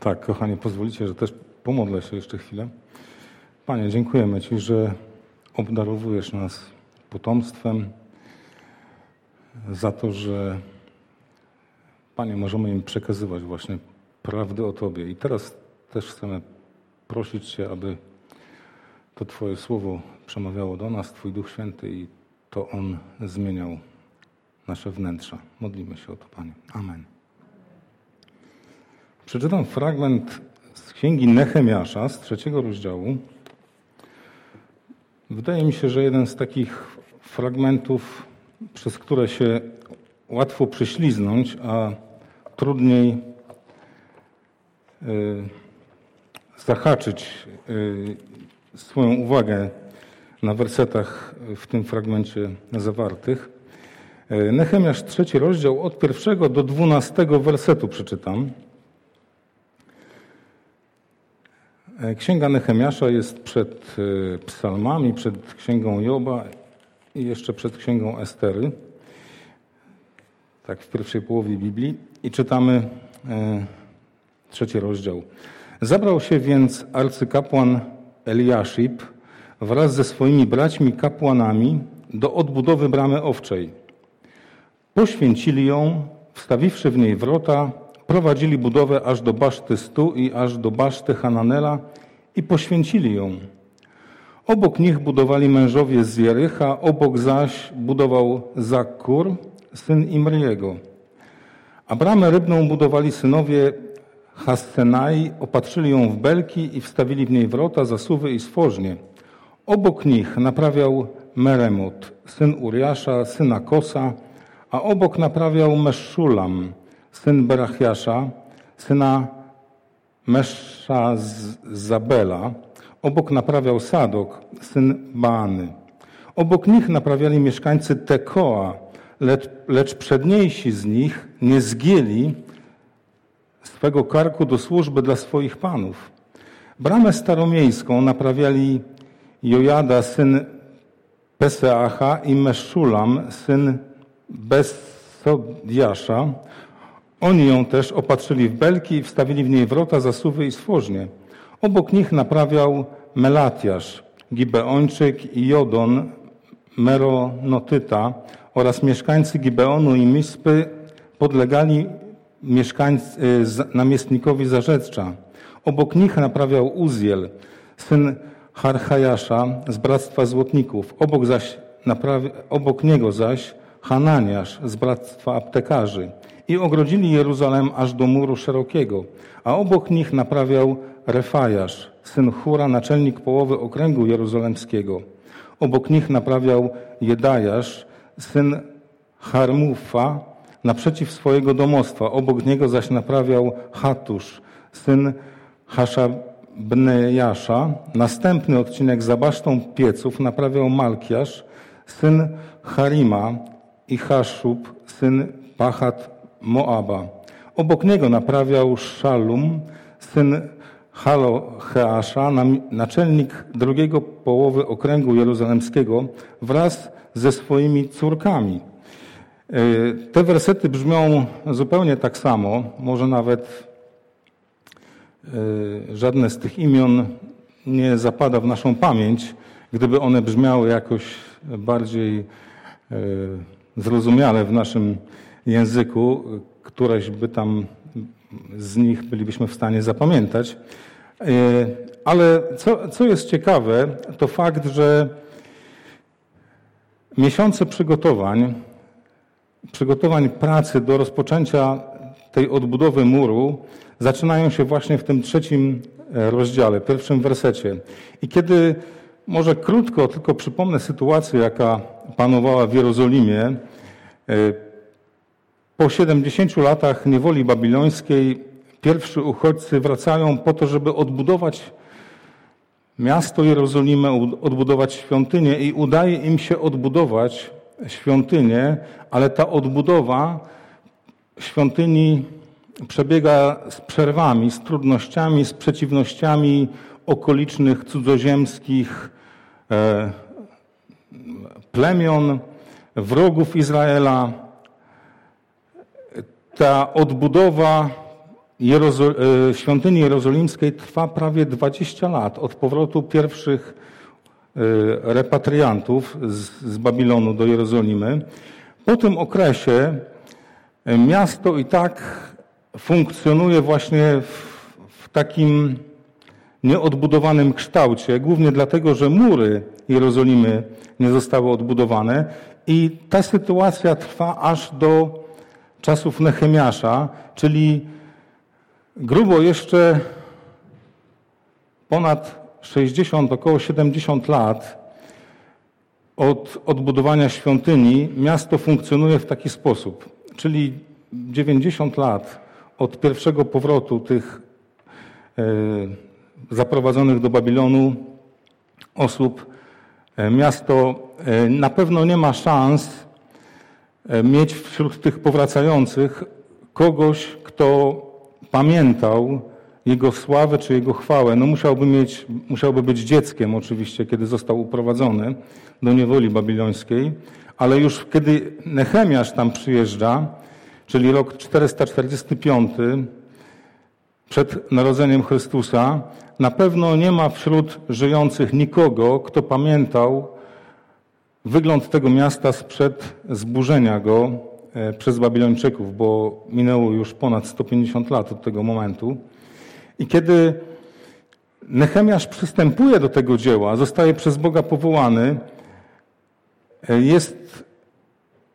Tak, kochani, pozwolicie, że też pomodlę się jeszcze chwilę. Panie, dziękujemy Ci, że obdarowujesz nas potomstwem, za to, że Panie, możemy im przekazywać właśnie prawdy o Tobie. I teraz też chcemy prosić Cię, aby to Twoje słowo przemawiało do nas, Twój Duch Święty i to On zmieniał nasze wnętrza. Modlimy się o to, Panie. Amen. Przeczytam fragment z księgi Nehemiasza z trzeciego rozdziału. Wydaje mi się, że jeden z takich fragmentów, przez które się łatwo prześliznąć, a trudniej y, zahaczyć y, swoją uwagę na wersetach w tym fragmencie zawartych. Y, Nehemiasz trzeci rozdział od pierwszego do dwunastego wersetu przeczytam. E, Księga Nehemiasza jest przed e, psalmami, przed księgą Joba i jeszcze przed księgą Estery. Tak w pierwszej połowie Biblii. I czytamy e, trzeci rozdział. Zabrał się więc arcykapłan Eliaszib wraz ze swoimi braćmi kapłanami do odbudowy bramy owczej. Poświęcili ją, wstawiwszy w niej wrota, prowadzili budowę aż do baszty Stu i aż do baszty Hananela i poświęcili ją. Obok nich budowali mężowie z Jericha, obok zaś budował Zakkur, syn Imriego. A bramę rybną budowali synowie Hassenai, opatrzyli ją w belki i wstawili w niej wrota, zasuwy i stworznie. Obok nich naprawiał Meremot, syn Uriasza, syna Kosa, a obok naprawiał Meszulam, syn Berachiasza, syna Mesza Zabela. Obok naprawiał Sadok, syn Baany. Obok nich naprawiali mieszkańcy Tekoa, lecz, lecz przedniejsi z nich nie zgięli swego karku do służby dla swoich panów. Bramę staromiejską naprawiali Jojada, syn Peseacha i Meszulam, syn Besodiasza. Oni ją też opatrzyli w belki i wstawili w niej wrota, zasuwy i stworznie. Obok nich naprawiał Melatiasz, Gibeończyk i Jodon, Meronotyta oraz mieszkańcy Gibeonu i Mispy podlegali y, namiestnikowi Zarzecza. Obok nich naprawiał Uziel, syn Harchajasza z Bractwa Złotników. Obok, zaś, obok niego zaś Hananiasz z Bractwa Aptekarzy i ogrodzili Jeruzalem aż do muru szerokiego, a obok nich naprawiał Refajasz, syn Hura, naczelnik połowy okręgu jeruzalemskiego. Obok nich naprawiał Jedajasz, syn Harmufa, naprzeciw swojego domostwa. Obok niego zaś naprawiał Hatusz, syn Hashabnejasza. Następny odcinek za basztą pieców naprawiał Malkiasz, syn Harima i Haszub, syn Pachat Moaba. Obok niego naprawiał Szalum, syn Halocheasza, naczelnik drugiego połowy okręgu jeruzalemskiego wraz ze swoimi córkami. E, te wersety brzmią zupełnie tak samo, może nawet e, żadne z tych imion nie zapada w naszą pamięć, gdyby one brzmiały jakoś bardziej e, zrozumiale w naszym języku, któreś by tam z nich bylibyśmy w stanie zapamiętać. E, ale co, co jest ciekawe, to fakt, że miesiące przygotowań, przygotowań pracy do rozpoczęcia tej odbudowy muru zaczynają się właśnie w tym trzecim e, rozdziale, pierwszym wersecie. I kiedy może krótko tylko przypomnę sytuację, jaka panowała w Jerozolimie, e, po 70 latach niewoli babilońskiej pierwszy uchodźcy wracają po to, żeby odbudować miasto Jerozolimę, odbudować świątynię i udaje im się odbudować świątynię, ale ta odbudowa świątyni przebiega z przerwami, z trudnościami, z przeciwnościami okolicznych cudzoziemskich e, plemion, wrogów Izraela. Ta odbudowa Jerozo świątyni jerozolimskiej trwa prawie 20 lat od powrotu pierwszych repatriantów z, z Babilonu do Jerozolimy. Po tym okresie miasto i tak funkcjonuje właśnie w, w takim nieodbudowanym kształcie, głównie dlatego, że mury Jerozolimy nie zostały odbudowane i ta sytuacja trwa aż do czasów Nehemiasza, czyli grubo jeszcze ponad 60, około 70 lat od odbudowania świątyni miasto funkcjonuje w taki sposób. Czyli 90 lat od pierwszego powrotu tych e, zaprowadzonych do Babilonu osób, e, miasto e, na pewno nie ma szans mieć wśród tych powracających kogoś, kto pamiętał jego sławę czy jego chwałę. No musiałby, mieć, musiałby być dzieckiem oczywiście, kiedy został uprowadzony do niewoli babilońskiej, ale już kiedy Nehemiasz tam przyjeżdża, czyli rok 445 przed narodzeniem Chrystusa, na pewno nie ma wśród żyjących nikogo, kto pamiętał wygląd tego miasta sprzed zburzenia go e, przez Babilończyków, bo minęło już ponad 150 lat od tego momentu. I kiedy Nehemiasz przystępuje do tego dzieła, zostaje przez Boga powołany, e, jest,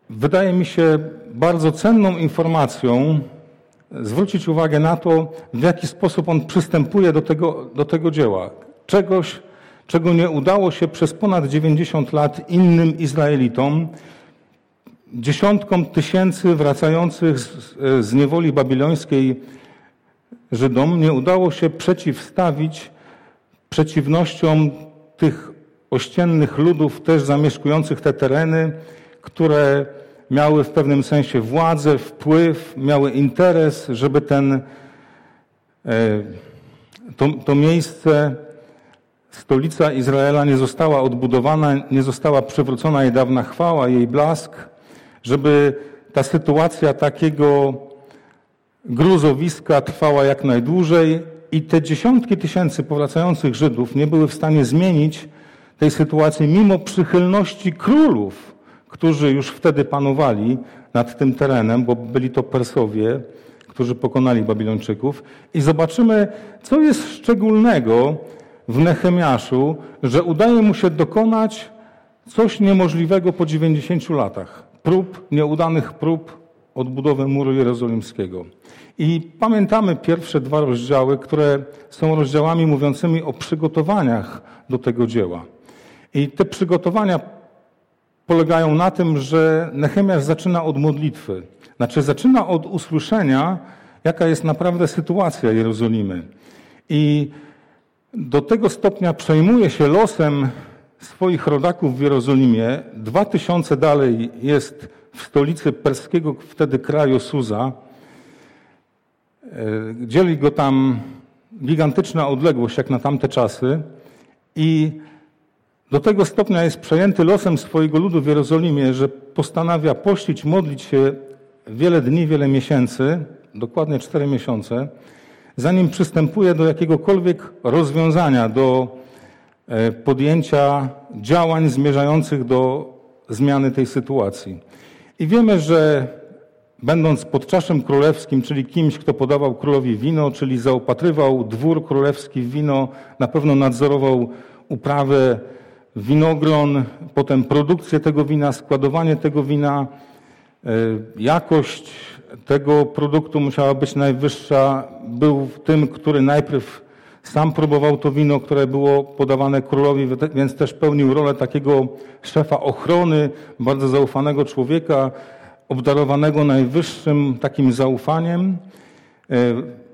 wydaje mi się, bardzo cenną informacją zwrócić uwagę na to, w jaki sposób on przystępuje do tego, do tego dzieła. Czegoś, czego nie udało się przez ponad 90 lat innym Izraelitom, dziesiątkom tysięcy wracających z, z niewoli babilońskiej Żydom nie udało się przeciwstawić przeciwnościom tych ościennych ludów też zamieszkujących te tereny, które miały w pewnym sensie władzę, wpływ, miały interes, żeby ten, e, to, to miejsce, stolica Izraela nie została odbudowana, nie została przywrócona jej dawna chwała, jej blask, żeby ta sytuacja takiego gruzowiska trwała jak najdłużej i te dziesiątki tysięcy powracających Żydów nie były w stanie zmienić tej sytuacji mimo przychylności królów, którzy już wtedy panowali nad tym terenem, bo byli to Persowie, którzy pokonali Babilończyków. I zobaczymy, co jest szczególnego w Nehemiaszu, że udaje mu się dokonać coś niemożliwego po 90 latach. Prób, nieudanych prób odbudowy muru jerozolimskiego. I pamiętamy pierwsze dwa rozdziały, które są rozdziałami mówiącymi o przygotowaniach do tego dzieła. I te przygotowania polegają na tym, że Nehemiasz zaczyna od modlitwy. Znaczy zaczyna od usłyszenia, jaka jest naprawdę sytuacja Jerozolimy. I do tego stopnia przejmuje się losem swoich rodaków w Jerozolimie. Dwa tysiące dalej jest w stolicy perskiego wtedy kraju Suza. E, dzieli go tam gigantyczna odległość, jak na tamte czasy. I do tego stopnia jest przejęty losem swojego ludu w Jerozolimie, że postanawia pościć, modlić się wiele dni, wiele miesięcy, dokładnie cztery miesiące, zanim przystępuje do jakiegokolwiek rozwiązania, do e, podjęcia działań zmierzających do zmiany tej sytuacji. I wiemy, że będąc pod czaszem królewskim, czyli kimś, kto podawał królowi wino, czyli zaopatrywał dwór królewski w wino, na pewno nadzorował uprawę winogron, potem produkcję tego wina, składowanie tego wina, e, jakość tego produktu musiała być najwyższa. Był tym, który najpierw sam próbował to wino, które było podawane królowi, więc też pełnił rolę takiego szefa ochrony, bardzo zaufanego człowieka, obdarowanego najwyższym takim zaufaniem e,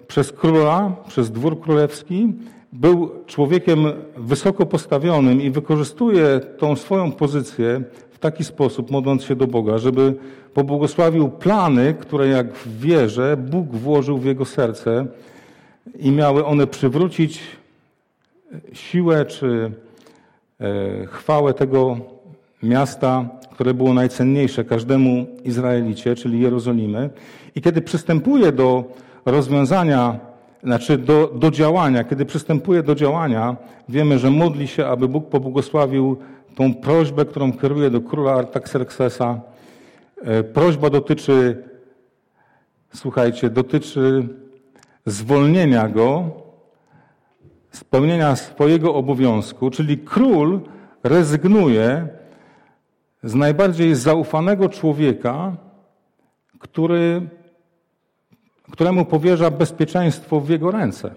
przez króla, przez dwór królewski był człowiekiem wysoko postawionym i wykorzystuje tą swoją pozycję w taki sposób, modląc się do Boga, żeby pobłogosławił plany, które jak w wierze Bóg włożył w jego serce i miały one przywrócić siłę czy e, chwałę tego miasta, które było najcenniejsze każdemu Izraelicie, czyli Jerozolimy. I kiedy przystępuje do rozwiązania, znaczy do, do działania, kiedy przystępuje do działania, wiemy, że modli się, aby Bóg pobłogosławił tą prośbę, którą kieruje do króla Artaxerxesa. E, prośba dotyczy, słuchajcie, dotyczy zwolnienia go, spełnienia swojego obowiązku, czyli król rezygnuje z najbardziej zaufanego człowieka, który, któremu powierza bezpieczeństwo w jego ręce.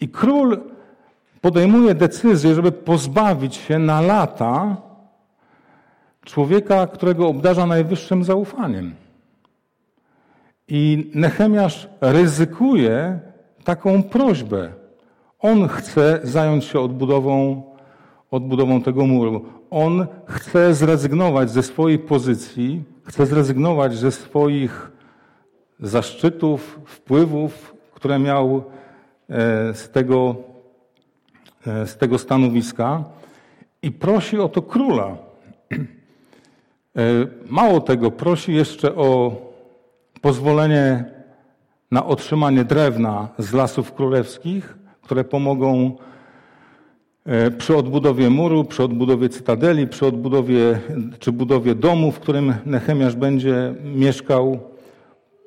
I król podejmuje decyzję, żeby pozbawić się na lata człowieka, którego obdarza najwyższym zaufaniem. I Nechemiasz ryzykuje taką prośbę. On chce zająć się odbudową, odbudową tego muru. On chce zrezygnować ze swojej pozycji, chce zrezygnować ze swoich zaszczytów, wpływów, które miał e, z tego, z tego stanowiska i prosi o to króla. E, mało tego, prosi jeszcze o pozwolenie na otrzymanie drewna z lasów królewskich, które pomogą e, przy odbudowie muru, przy odbudowie cytadeli, przy odbudowie czy budowie domu, w którym Nechemiasz będzie mieszkał.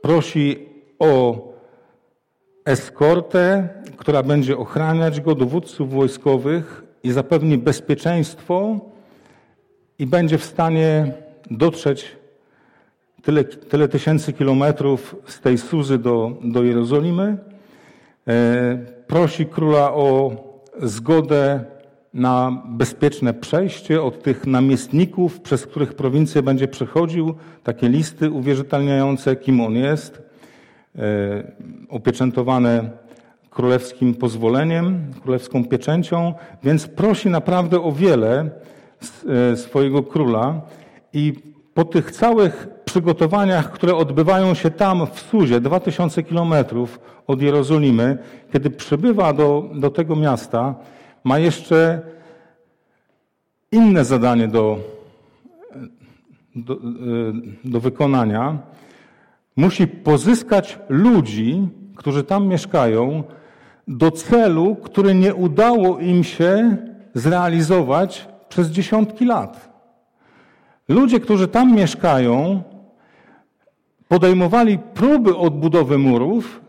Prosi o eskortę, która będzie ochraniać go, dowódców wojskowych i zapewni bezpieczeństwo i będzie w stanie dotrzeć tyle, tyle tysięcy kilometrów z tej Suzy do, do Jerozolimy. E, prosi króla o zgodę na bezpieczne przejście od tych namiestników, przez których prowincję będzie przechodził, takie listy uwierzytelniające, kim on jest, opieczętowane królewskim pozwoleniem, królewską pieczęcią, więc prosi naprawdę o wiele e, swojego króla i po tych całych przygotowaniach, które odbywają się tam w Suzie, 2000 kilometrów od Jerozolimy, kiedy przybywa do, do tego miasta, ma jeszcze inne zadanie do, do, do wykonania. Musi pozyskać ludzi, którzy tam mieszkają, do celu, który nie udało im się zrealizować przez dziesiątki lat. Ludzie, którzy tam mieszkają, podejmowali próby odbudowy murów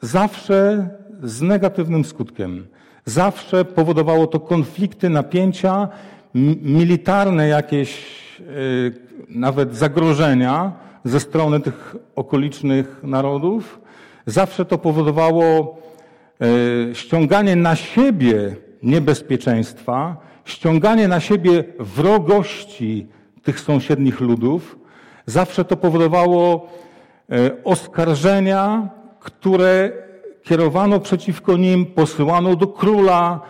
zawsze z negatywnym skutkiem. Zawsze powodowało to konflikty, napięcia, militarne jakieś y, nawet zagrożenia ze strony tych okolicznych narodów. Zawsze to powodowało y, ściąganie na siebie niebezpieczeństwa, ściąganie na siebie wrogości tych sąsiednich ludów. Zawsze to powodowało e, oskarżenia, które kierowano przeciwko nim, posyłano do króla,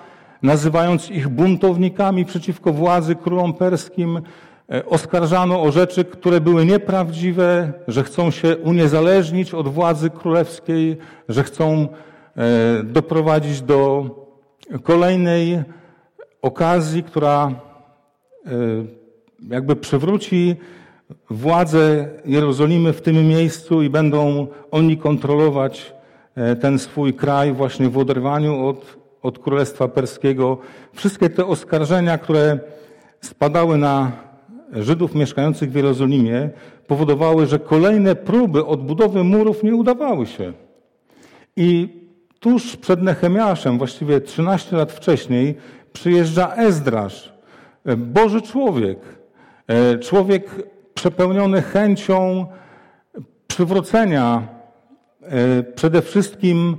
nazywając ich buntownikami przeciwko władzy królom perskim. E, oskarżano o rzeczy, które były nieprawdziwe, że chcą się uniezależnić od władzy królewskiej, że chcą e, doprowadzić do kolejnej okazji, która jakby przywróci władzę Jerozolimy w tym miejscu i będą oni kontrolować e, ten swój kraj właśnie w oderwaniu od, od Królestwa Perskiego. Wszystkie te oskarżenia, które spadały na Żydów mieszkających w Jerozolimie, powodowały, że kolejne próby odbudowy murów nie udawały się. I tuż przed Nehemiaszem, właściwie 13 lat wcześniej, przyjeżdża Ezdrasz, e, Boży człowiek, e, człowiek przepełniony chęcią przywrócenia. E, przede wszystkim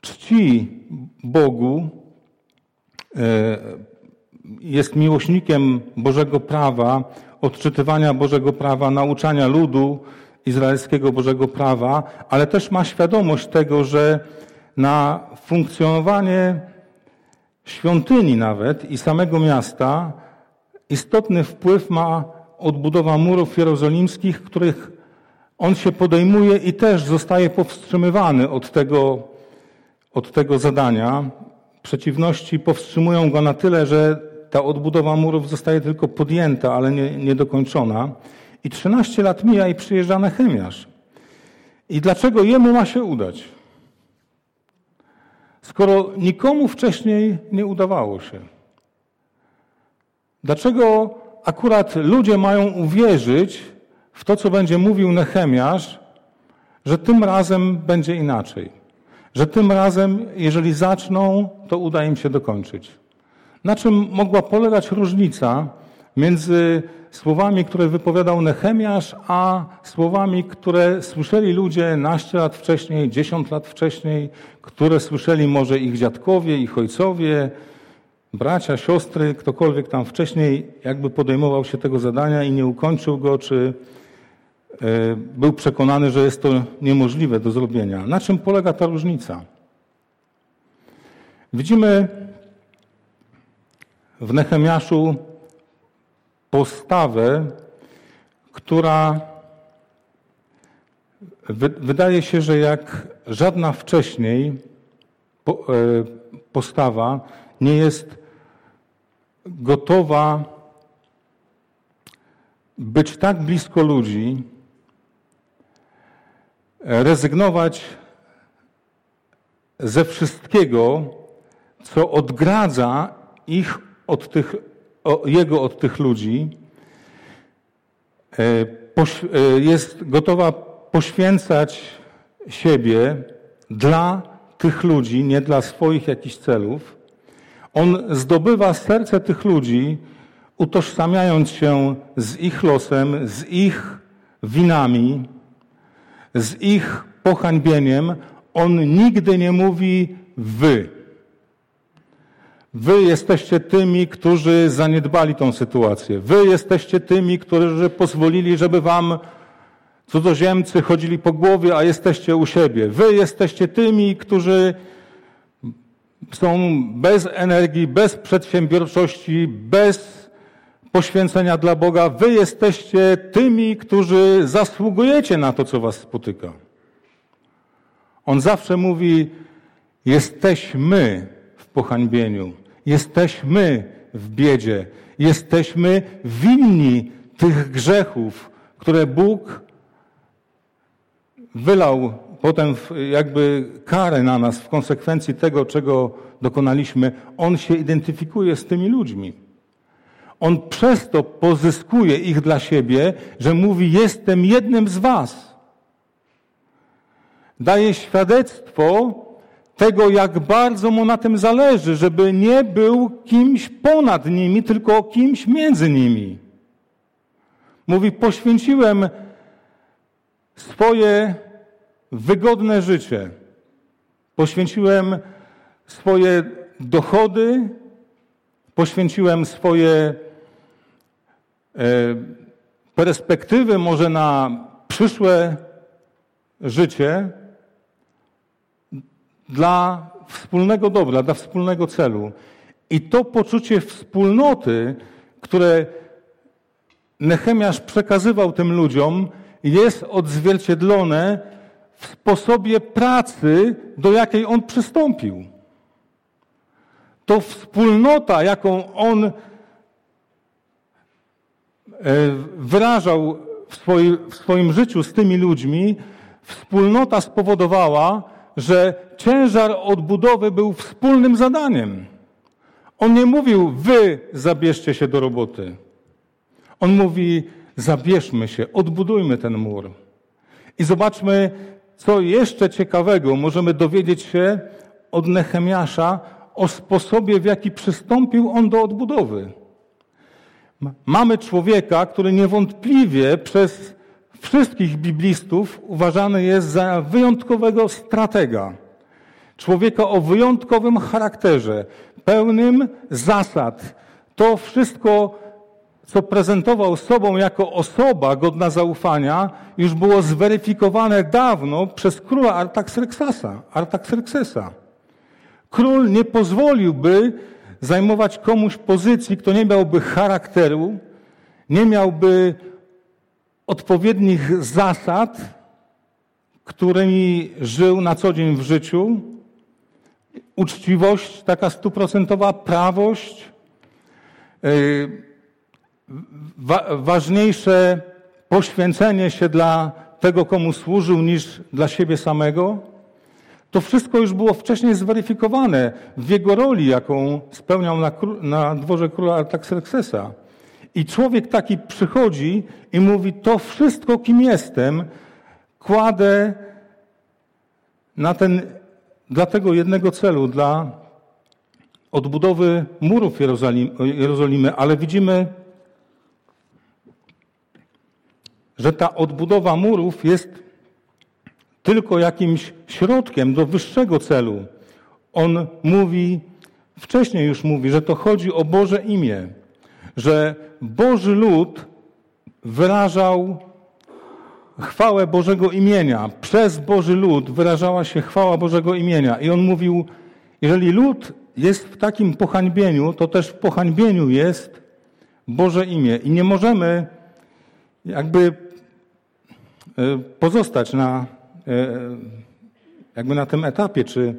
czci Bogu, jest miłośnikiem Bożego prawa, odczytywania Bożego prawa, nauczania ludu izraelskiego Bożego prawa, ale też ma świadomość tego, że na funkcjonowanie świątyni nawet i samego miasta istotny wpływ ma odbudowa murów jerozolimskich, których on się podejmuje i też zostaje powstrzymywany od tego, od tego zadania. Przeciwności powstrzymują go na tyle, że ta odbudowa murów zostaje tylko podjęta, ale nie, niedokończona. I 13 lat mija i przyjeżdża Nechemiasz. I dlaczego jemu ma się udać? Skoro nikomu wcześniej nie udawało się. Dlaczego akurat ludzie mają uwierzyć w to, co będzie mówił Nehemiasz, że tym razem będzie inaczej? Że tym razem, jeżeli zaczną, to uda im się dokończyć. Na czym mogła polegać różnica między słowami, które wypowiadał Nehemiasz, a słowami, które słyszeli ludzie naście lat wcześniej, dziesiąt lat wcześniej, które słyszeli może ich dziadkowie, ich ojcowie, bracia, siostry, ktokolwiek tam wcześniej jakby podejmował się tego zadania i nie ukończył go, czy e, był przekonany, że jest to niemożliwe do zrobienia. Na czym polega ta różnica? Widzimy w Nehemiaszu postawę, która wydaje się, że jak żadna wcześniej e, postawa nie jest gotowa być tak blisko ludzi, rezygnować ze wszystkiego, co odgradza ich od tych, jego od tych ludzi, e, e, jest gotowa poświęcać siebie dla tych ludzi, nie dla swoich jakichś celów. On zdobywa serce tych ludzi, utożsamiając się z ich losem, z ich winami, z ich pohańbieniem. On nigdy nie mówi wy. Wy jesteście tymi, którzy zaniedbali tą sytuację. Wy jesteście tymi, którzy pozwolili, żeby wam cudzoziemcy chodzili po głowie, a jesteście u siebie. Wy jesteście tymi, którzy są bez energii, bez przedsiębiorczości, bez poświęcenia dla Boga. Wy jesteście tymi, którzy zasługujecie na to, co was spotyka. On zawsze mówi, jesteśmy w pohańbieniu, jesteśmy w biedzie, jesteśmy winni tych grzechów, które Bóg wylał potem jakby karę na nas w konsekwencji tego, czego dokonaliśmy, on się identyfikuje z tymi ludźmi. On przez to pozyskuje ich dla siebie, że mówi: Jestem jednym z Was. Daje świadectwo tego, jak bardzo mu na tym zależy, żeby nie był kimś ponad nimi, tylko kimś między nimi. Mówi: Poświęciłem swoje wygodne życie. Poświęciłem swoje dochody, poświęciłem swoje e, perspektywy może na przyszłe życie dla wspólnego dobra, dla wspólnego celu. I to poczucie wspólnoty, które Nechemiasz przekazywał tym ludziom, jest odzwierciedlone w sposobie pracy, do jakiej on przystąpił. To wspólnota, jaką on e, wyrażał w swoim, w swoim życiu z tymi ludźmi, wspólnota spowodowała, że ciężar odbudowy był wspólnym zadaniem. On nie mówił, wy zabierzcie się do roboty. On mówi, zabierzmy się, odbudujmy ten mur. I zobaczmy, co jeszcze ciekawego możemy dowiedzieć się od Nehemiasza o sposobie, w jaki przystąpił on do odbudowy. Mamy człowieka, który niewątpliwie przez wszystkich biblistów uważany jest za wyjątkowego stratega. Człowieka o wyjątkowym charakterze, pełnym zasad. To wszystko co prezentował sobą jako osoba godna zaufania, już było zweryfikowane dawno przez króla Artaxerxesa. Artaxerxesa. Król nie pozwoliłby zajmować komuś pozycji, kto nie miałby charakteru, nie miałby odpowiednich zasad, którymi żył na co dzień w życiu. Uczciwość, taka stuprocentowa prawość, yy, wa ważniejsze poświęcenie się dla tego, komu służył, niż dla siebie samego? To wszystko już było wcześniej zweryfikowane w jego roli, jaką spełniał na, na dworze króla Artaxerxesa. I człowiek taki przychodzi i mówi: To wszystko, kim jestem, kładę na ten, dla tego jednego celu, dla odbudowy murów Jerozolimy, ale widzimy, że ta odbudowa murów jest tylko jakimś środkiem do wyższego celu. On mówi, wcześniej już mówi, że to chodzi o Boże imię, że Boży lud wyrażał chwałę Bożego imienia. Przez Boży lud wyrażała się chwała Bożego imienia. I on mówił, jeżeli lud jest w takim pohańbieniu, to też w pohańbieniu jest Boże imię. I nie możemy jakby e, pozostać na, e, jakby na tym etapie, czy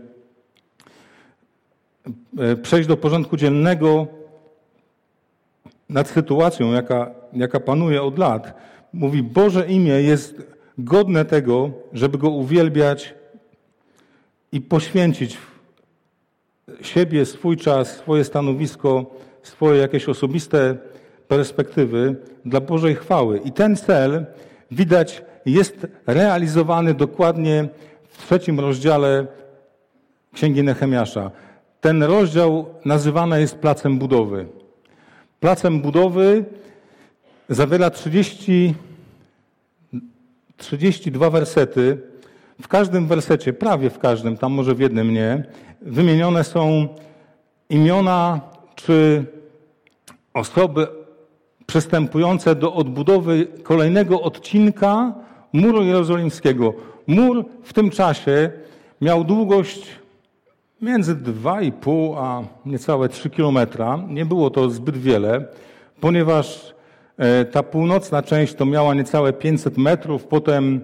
e, przejść do porządku dziennego nad sytuacją, jaka, jaka panuje od lat. Mówi, Boże imię jest godne tego, żeby go uwielbiać i poświęcić siebie, swój czas, swoje stanowisko, swoje jakieś osobiste perspektywy dla Bożej chwały. I ten cel, widać, jest realizowany dokładnie w trzecim rozdziale Księgi Nehemiasza. Ten rozdział nazywany jest placem budowy. Placem budowy zawiera 30, 32 wersety. W każdym wersecie, prawie w każdym, tam może w jednym nie, wymienione są imiona czy osoby przystępujące do odbudowy kolejnego odcinka muru jerozolimskiego. Mur w tym czasie miał długość między 2,5 a niecałe 3 kilometra. Nie było to zbyt wiele, ponieważ e, ta północna część to miała niecałe 500 metrów, potem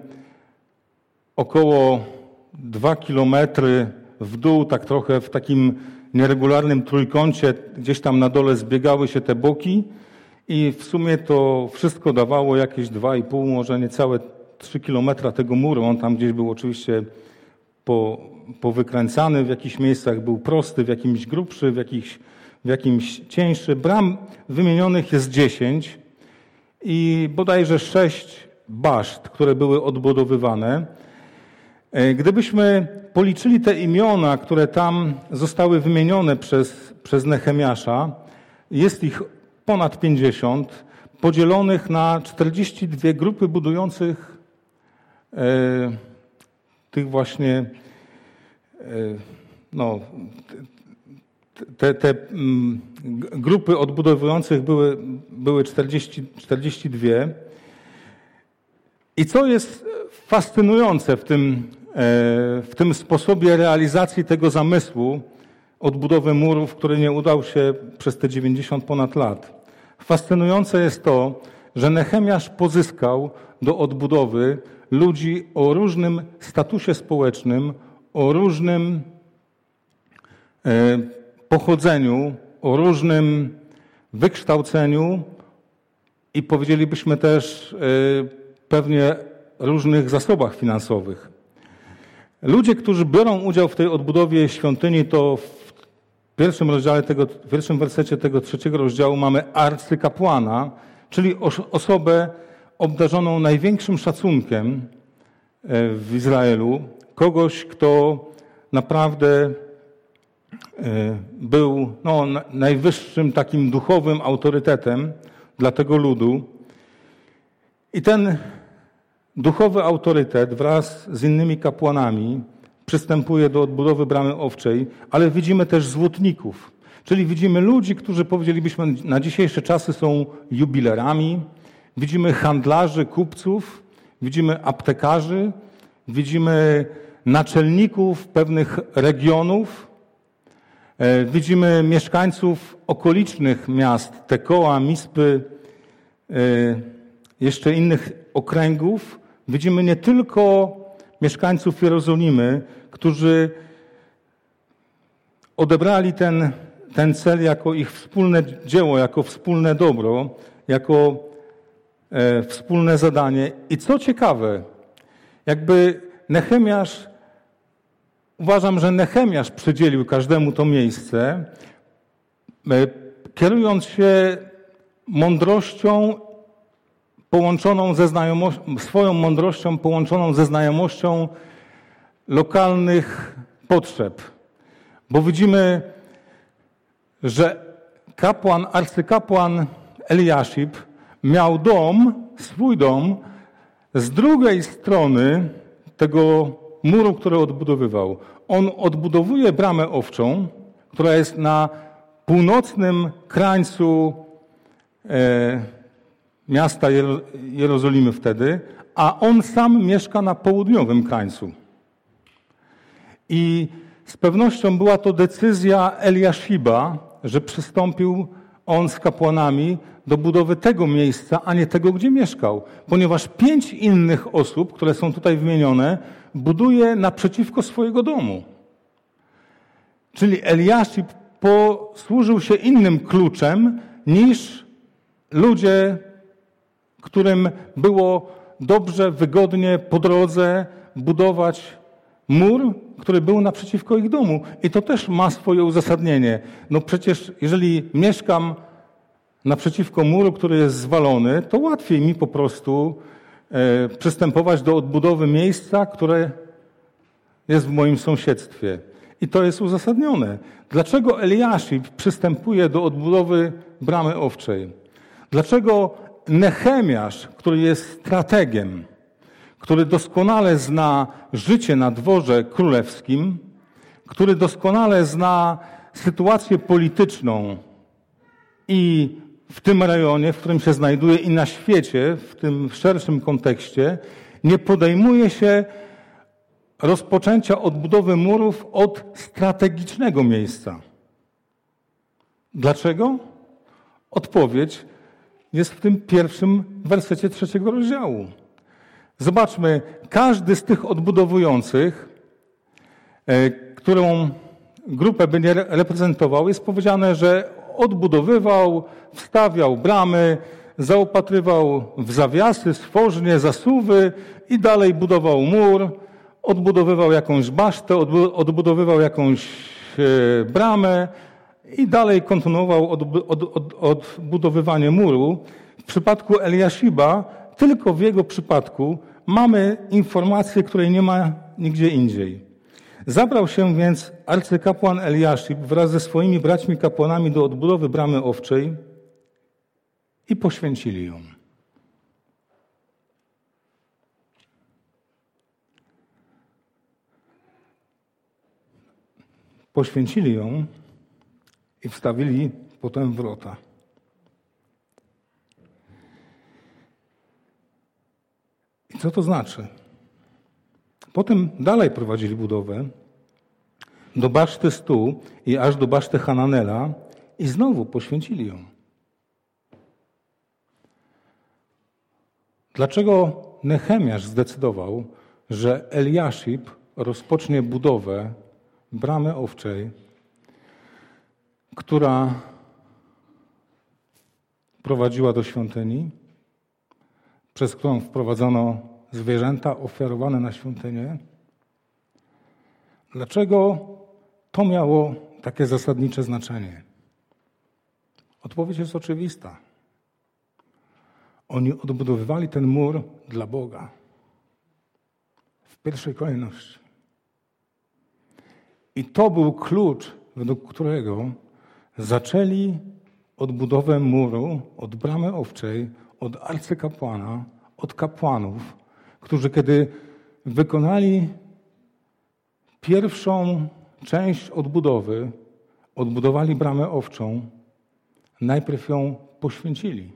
około 2 kilometry w dół, tak trochę w takim nieregularnym trójkącie, gdzieś tam na dole zbiegały się te boki i w sumie to wszystko dawało jakieś 2,5, może niecałe 3 kilometra tego muru. On tam gdzieś był oczywiście po, powykręcany, w jakichś miejscach był prosty, w jakimś grubszy, w, jakichś, w jakimś cieńszy. Bram wymienionych jest 10 i bodajże 6 baszt, które były odbudowywane. E, gdybyśmy policzyli te imiona, które tam zostały wymienione przez, przez Nehemiasza, jest ich ponad 50, podzielonych na 42 grupy budujących e, tych właśnie no, te, te mm, grupy odbudowujących były, były 40, 42. I co jest fascynujące w tym, E, w tym sposobie realizacji tego zamysłu odbudowy murów, który nie udał się przez te 90 ponad lat. Fascynujące jest to, że Nehemiasz pozyskał do odbudowy ludzi o różnym statusie społecznym, o różnym e, pochodzeniu, o różnym wykształceniu i powiedzielibyśmy też e, pewnie różnych zasobach finansowych. Ludzie, którzy biorą udział w tej odbudowie świątyni, to w pierwszym rozdziale tego, w pierwszym wersecie tego trzeciego rozdziału mamy arcykapłana, czyli osobę obdarzoną największym szacunkiem e, w Izraelu, kogoś, kto naprawdę e, był no, najwyższym takim duchowym autorytetem dla tego ludu. I ten Duchowy autorytet wraz z innymi kapłanami przystępuje do odbudowy bramy owczej, ale widzimy też złotników, czyli widzimy ludzi, którzy powiedzielibyśmy na dzisiejsze czasy są jubilerami, widzimy handlarzy, kupców, widzimy aptekarzy, widzimy naczelników pewnych regionów, e, widzimy mieszkańców okolicznych miast, Tekoa, Mispy, e, jeszcze innych okręgów, Widzimy nie tylko mieszkańców Jerozolimy, którzy odebrali ten, ten cel jako ich wspólne dzieło, jako wspólne dobro, jako e, wspólne zadanie. I co ciekawe, jakby Nechemiasz, uważam, że Nechemiasz przydzielił każdemu to miejsce, e, kierując się mądrością połączoną ze znajomością, swoją mądrością połączoną ze znajomością lokalnych potrzeb. Bo widzimy, że kapłan, arcykapłan Eliaszib miał dom, swój dom, z drugiej strony tego muru, który odbudowywał. On odbudowuje bramę owczą, która jest na północnym krańcu e, miasta Jerozolimy wtedy, a on sam mieszka na południowym krańcu. I z pewnością była to decyzja Eliashiba, że przystąpił on z kapłanami do budowy tego miejsca, a nie tego, gdzie mieszkał. Ponieważ pięć innych osób, które są tutaj wymienione, buduje naprzeciwko swojego domu. Czyli Eliaszib posłużył się innym kluczem niż ludzie, którym było dobrze, wygodnie po drodze budować mur, który był naprzeciwko ich domu. I to też ma swoje uzasadnienie. No przecież jeżeli mieszkam naprzeciwko muru, który jest zwalony, to łatwiej mi po prostu przystępować do odbudowy miejsca, które jest w moim sąsiedztwie. I to jest uzasadnione. Dlaczego Eliaszib przystępuje do odbudowy bramy owczej? Dlaczego Nechemiasz, który jest strategiem, który doskonale zna życie na dworze królewskim, który doskonale zna sytuację polityczną i w tym rejonie, w którym się znajduje i na świecie, w tym szerszym kontekście, nie podejmuje się rozpoczęcia odbudowy murów od strategicznego miejsca. Dlaczego? Odpowiedź jest w tym pierwszym wersecie trzeciego rozdziału. Zobaczmy, każdy z tych odbudowujących, e, którą grupę będzie reprezentował, jest powiedziane, że odbudowywał, wstawiał bramy, zaopatrywał w zawiasy, stworznie, zasuwy i dalej budował mur, odbudowywał jakąś basztę, odbudowywał jakąś e, bramę i dalej kontynuował odbudowywanie muru. W przypadku Eliashiba, tylko w jego przypadku mamy informację, której nie ma nigdzie indziej. Zabrał się więc arcykapłan Eliaszib wraz ze swoimi braćmi kapłanami do odbudowy bramy owczej i poświęcili ją. Poświęcili ją i wstawili potem wrota. I co to znaczy? Potem dalej prowadzili budowę do baszty Stu i aż do baszty Hananela i znowu poświęcili ją. Dlaczego Nechemiasz zdecydował, że Eliaszib rozpocznie budowę bramy owczej, która prowadziła do świątyni, przez którą wprowadzono zwierzęta ofiarowane na świątynię? Dlaczego to miało takie zasadnicze znaczenie? Odpowiedź jest oczywista. Oni odbudowywali ten mur dla Boga. W pierwszej kolejności. I to był klucz, według którego zaczęli odbudowę muru od bramy owczej, od arcykapłana, od kapłanów, którzy kiedy wykonali pierwszą część odbudowy, odbudowali bramę owczą, najpierw ją poświęcili.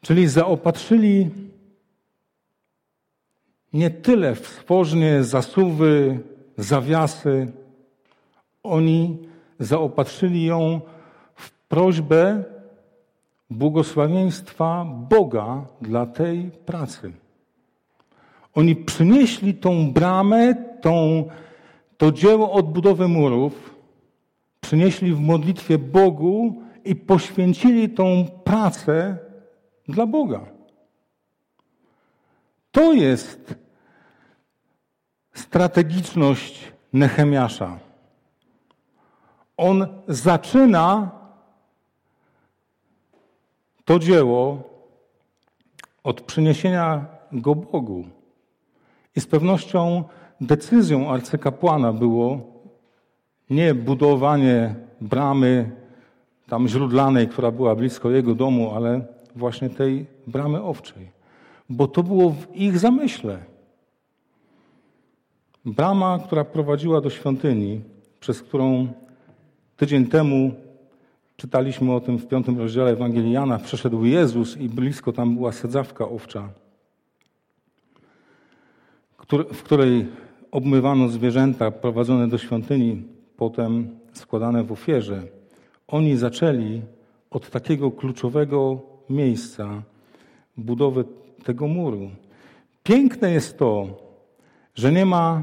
Czyli zaopatrzyli nie tyle w stworznie, zasuwy, zawiasy, oni zaopatrzyli ją w prośbę błogosławieństwa Boga dla tej pracy. Oni przynieśli tą bramę, tą, to dzieło odbudowy murów, przynieśli w modlitwie Bogu i poświęcili tą pracę dla Boga. To jest strategiczność Nehemiasza. On zaczyna to dzieło od przyniesienia go Bogu. I z pewnością decyzją arcykapłana było nie budowanie bramy tam źródlanej, która była blisko jego domu, ale właśnie tej bramy owczej. Bo to było w ich zamyśle. Brama, która prowadziła do świątyni, przez którą tydzień temu czytaliśmy o tym w piątym rozdziale Ewangelii Jana, przeszedł Jezus i blisko tam była sadzawka owcza, w której obmywano zwierzęta prowadzone do świątyni, potem składane w ofierze. Oni zaczęli od takiego kluczowego miejsca budowy tego muru. Piękne jest to, że nie ma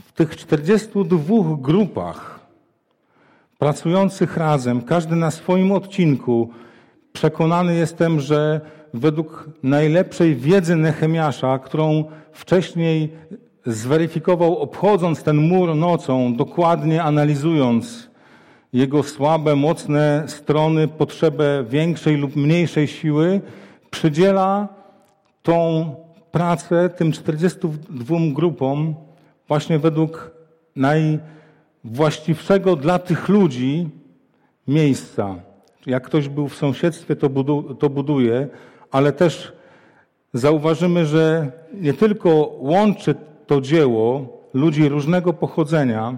w tych 42 grupach pracujących razem, każdy na swoim odcinku, przekonany jestem, że według najlepszej wiedzy Nehemiasza, którą wcześniej zweryfikował, obchodząc ten mur nocą, dokładnie analizując jego słabe, mocne strony, potrzebę większej lub mniejszej siły, przydziela tą pracę tym 42 grupom właśnie według najwłaściwszego dla tych ludzi miejsca. Jak ktoś był w sąsiedztwie, to, budu, to buduje, ale też zauważymy, że nie tylko łączy to dzieło ludzi różnego pochodzenia,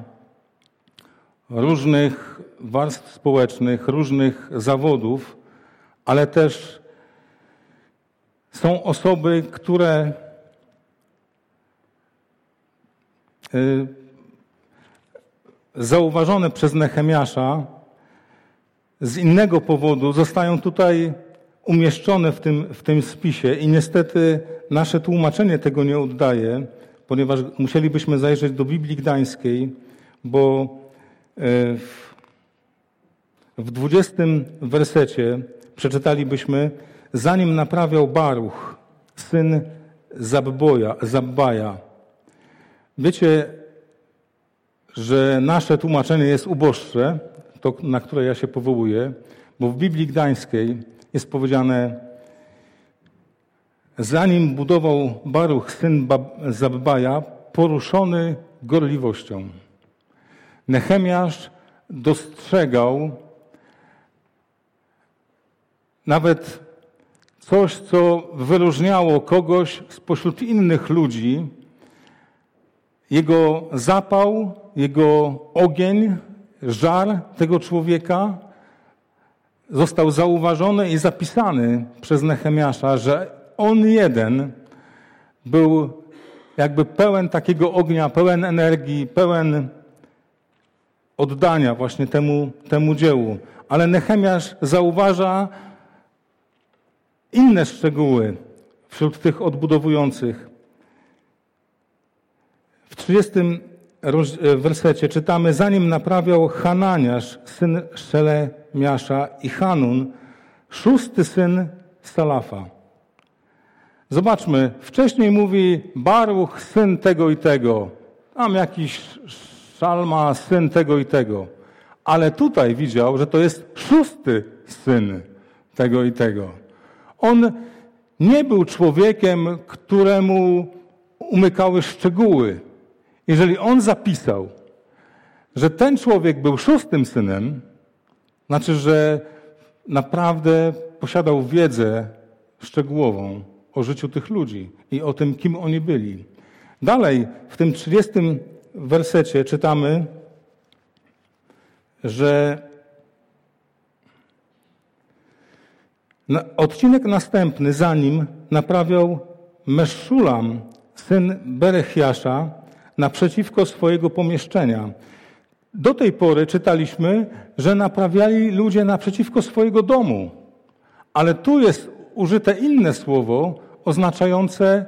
różnych warstw społecznych, różnych zawodów, ale też są osoby, które y, zauważone przez Nehemiasza z innego powodu zostają tutaj umieszczone w tym, w tym spisie i niestety nasze tłumaczenie tego nie oddaje, ponieważ musielibyśmy zajrzeć do Biblii Gdańskiej, bo e, w dwudziestym wersecie przeczytalibyśmy, zanim naprawiał Baruch, syn Zabboja, Zabbaja. Wiecie, że nasze tłumaczenie jest uboższe, to na które ja się powołuję, bo w Biblii Gdańskiej jest powiedziane, zanim budował Baruch, syn Zabbaja, poruszony gorliwością. Nehemiasz dostrzegał nawet coś, co wyróżniało kogoś spośród innych ludzi, jego zapał, jego ogień, żar tego człowieka został zauważony i zapisany przez Nehemiasza, że on jeden był jakby pełen takiego ognia, pełen energii, pełen oddania właśnie temu, temu dziełu. Ale Nehemiasz zauważa inne szczegóły wśród tych odbudowujących. W 30 wersecie czytamy, zanim naprawiał Hananiasz, syn Szelemiasza i Hanun, szósty syn Salafa. Zobaczmy, wcześniej mówi Baruch, syn tego i tego, tam jakiś Szalma, syn tego i tego. Ale tutaj widział, że to jest szósty syn tego i tego. On nie był człowiekiem, któremu umykały szczegóły. Jeżeli on zapisał, że ten człowiek był szóstym synem, znaczy, że naprawdę posiadał wiedzę szczegółową o życiu tych ludzi i o tym, kim oni byli. Dalej, w tym 30 wersecie czytamy, że odcinek następny za nim naprawiał Meszulam, syn Berechiasza, naprzeciwko swojego pomieszczenia. Do tej pory czytaliśmy, że naprawiali ludzie naprzeciwko swojego domu. Ale tu jest użyte inne słowo oznaczające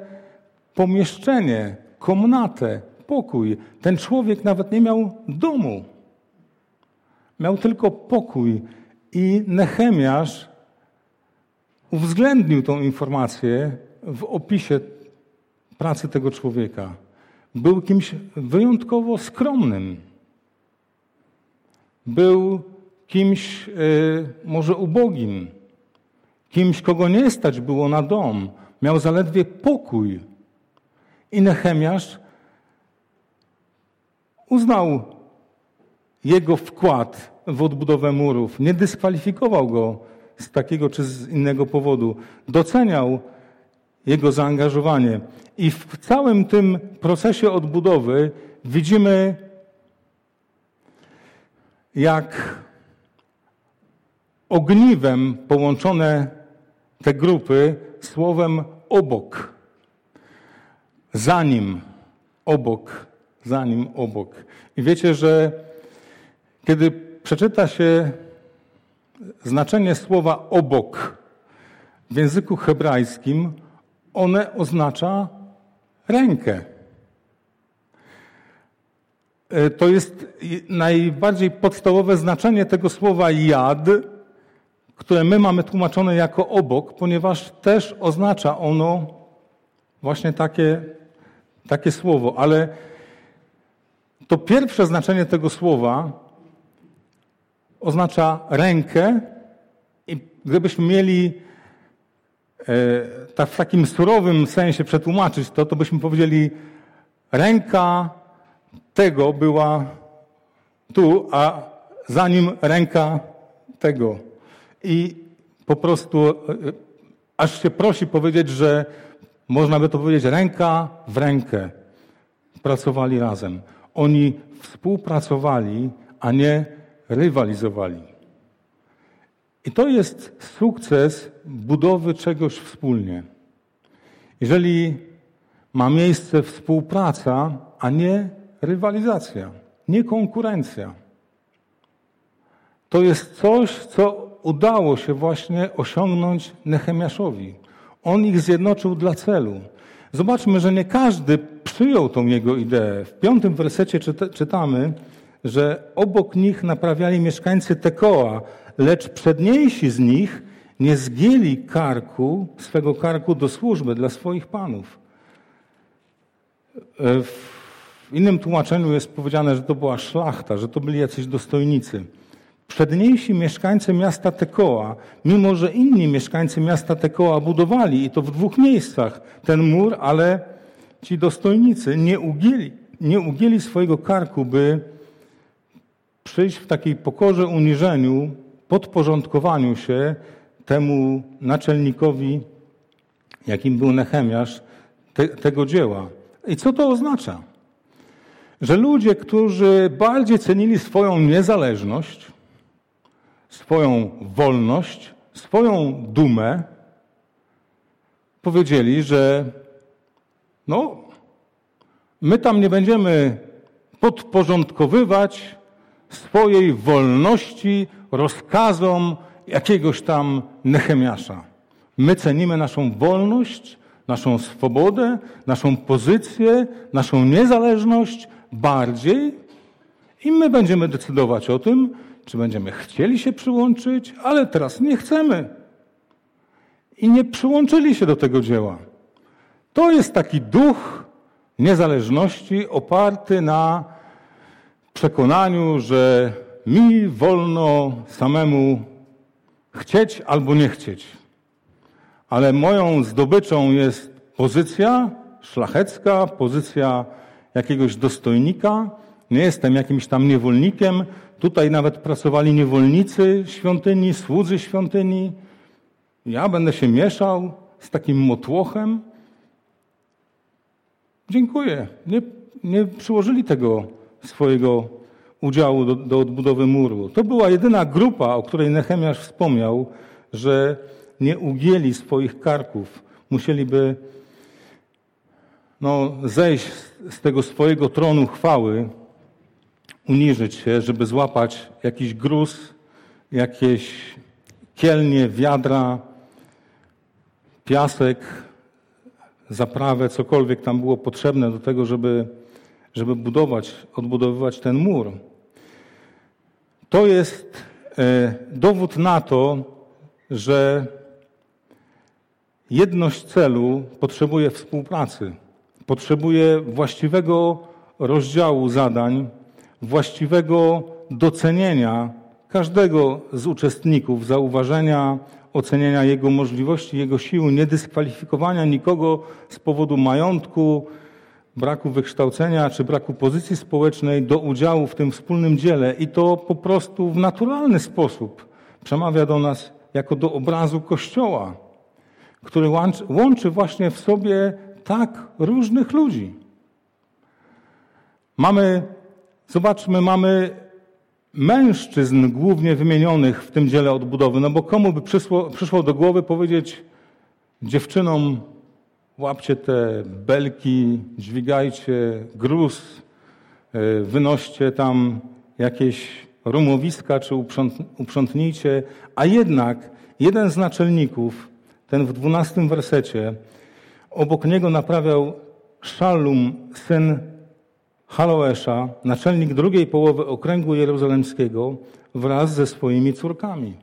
pomieszczenie, komnatę, pokój. Ten człowiek nawet nie miał domu. Miał tylko pokój. I Nehemiasz uwzględnił tą informację w opisie pracy tego człowieka. był kimś wyjątkowo skromnym. Był kimś e, może ubogim, kimś, kogo nie stać było na dom. Miał zaledwie pokój. I Nehemiasz uznał jego wkład w odbudowę murów, nie dyskwalifikował go z takiego czy z innego powodu. Doceniał jego zaangażowanie. I w całym tym procesie odbudowy widzimy, jak ogniwem połączone te grupy słowem obok. Zanim, obok, zanim, obok. I wiecie, że kiedy przeczyta się znaczenie słowa obok w języku hebrajskim, one oznacza rękę. E, to jest najbardziej podstawowe znaczenie tego słowa jad, które my mamy tłumaczone jako obok, ponieważ też oznacza ono właśnie takie, takie słowo. Ale to pierwsze znaczenie tego słowa oznacza rękę i gdybyśmy mieli tak w takim surowym sensie przetłumaczyć to, to byśmy powiedzieli ręka tego była tu, a za nim ręka tego. I po prostu e, aż się prosi powiedzieć, że można by to powiedzieć ręka w rękę. Pracowali razem. Oni współpracowali, a nie rywalizowali. I to jest sukces budowy czegoś wspólnie. Jeżeli ma miejsce współpraca, a nie rywalizacja, nie konkurencja. To jest coś, co udało się właśnie osiągnąć Nehemiaszowi. On ich zjednoczył dla celu. Zobaczmy, że nie każdy przyjął tą jego ideę. W piątym wersecie czytamy, że obok nich naprawiali mieszkańcy Tekoa, lecz przedniejsi z nich nie zgięli karku, swego karku do służby dla swoich panów. E, w innym tłumaczeniu jest powiedziane, że to była szlachta, że to byli jacyś dostojnicy. Przedniejsi mieszkańcy miasta Tekoa, mimo że inni mieszkańcy miasta Tekoa budowali, i to w dwóch miejscach, ten mur, ale ci dostojnicy nie ugięli, nie ugięli swojego karku, by przyjść w takiej pokorze, uniżeniu, podporządkowaniu się temu naczelnikowi, jakim był Nehemiasz, te, tego dzieła. I co to oznacza? Że ludzie, którzy bardziej cenili swoją niezależność, swoją wolność, swoją dumę, powiedzieli, że no, my tam nie będziemy podporządkowywać swojej wolności rozkazom jakiegoś tam Nehemiasza. My cenimy naszą wolność, naszą swobodę, naszą pozycję, naszą niezależność bardziej i my będziemy decydować o tym, czy będziemy chcieli się przyłączyć, ale teraz nie chcemy. I nie przyłączyli się do tego dzieła. To jest taki duch niezależności oparty na przekonaniu, że mi wolno samemu chcieć albo nie chcieć. Ale moją zdobyczą jest pozycja szlachecka, pozycja jakiegoś dostojnika. Nie jestem jakimś tam niewolnikiem. Tutaj nawet pracowali niewolnicy świątyni, słudzy świątyni. Ja będę się mieszał z takim motłochem. Dziękuję. Nie, nie przyłożyli tego swojego udziału do, do odbudowy muru. To była jedyna grupa, o której Nehemiasz wspomniał, że nie ugięli swoich karków. Musieliby no, zejść z tego swojego tronu chwały, uniżyć się, żeby złapać jakiś gruz, jakieś kielnie, wiadra, piasek, zaprawę, cokolwiek tam było potrzebne do tego, żeby, żeby budować, odbudowywać ten mur. To jest e, dowód na to, że jedność celu potrzebuje współpracy, potrzebuje właściwego rozdziału zadań, właściwego docenienia każdego z uczestników, zauważenia, ocenienia jego możliwości, jego sił, niedyskwalifikowania nikogo z powodu majątku, braku wykształcenia czy braku pozycji społecznej do udziału w tym wspólnym dziele i to po prostu w naturalny sposób przemawia do nas jako do obrazu Kościoła, który łączy właśnie w sobie tak różnych ludzi. Mamy, zobaczmy, mamy mężczyzn głównie wymienionych w tym dziele odbudowy, no bo komu by przyszło, przyszło do głowy powiedzieć dziewczynom łapcie te belki, dźwigajcie gruz, e, wynoście tam jakieś rumowiska czy uprzątnijcie, a jednak jeden z naczelników, ten w dwunastym wersecie, obok niego naprawiał Szalum, syn Haloesza, naczelnik drugiej połowy okręgu jerozolimskiego wraz ze swoimi córkami.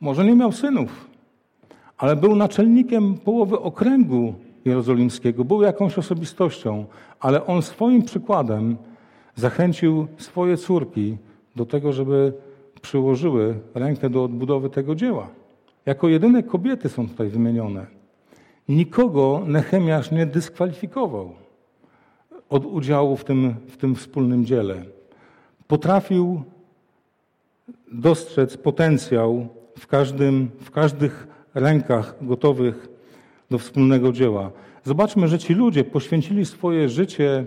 Może nie miał synów, ale był naczelnikiem połowy okręgu jerozolimskiego, był jakąś osobistością, ale on swoim przykładem zachęcił swoje córki do tego, żeby przyłożyły rękę do odbudowy tego dzieła. Jako jedyne kobiety są tutaj wymienione. Nikogo Nehemiasz nie dyskwalifikował od udziału w tym, w tym wspólnym dziele. Potrafił dostrzec potencjał w, każdym, w każdych rękach gotowych do wspólnego dzieła. Zobaczmy, że ci ludzie poświęcili swoje życie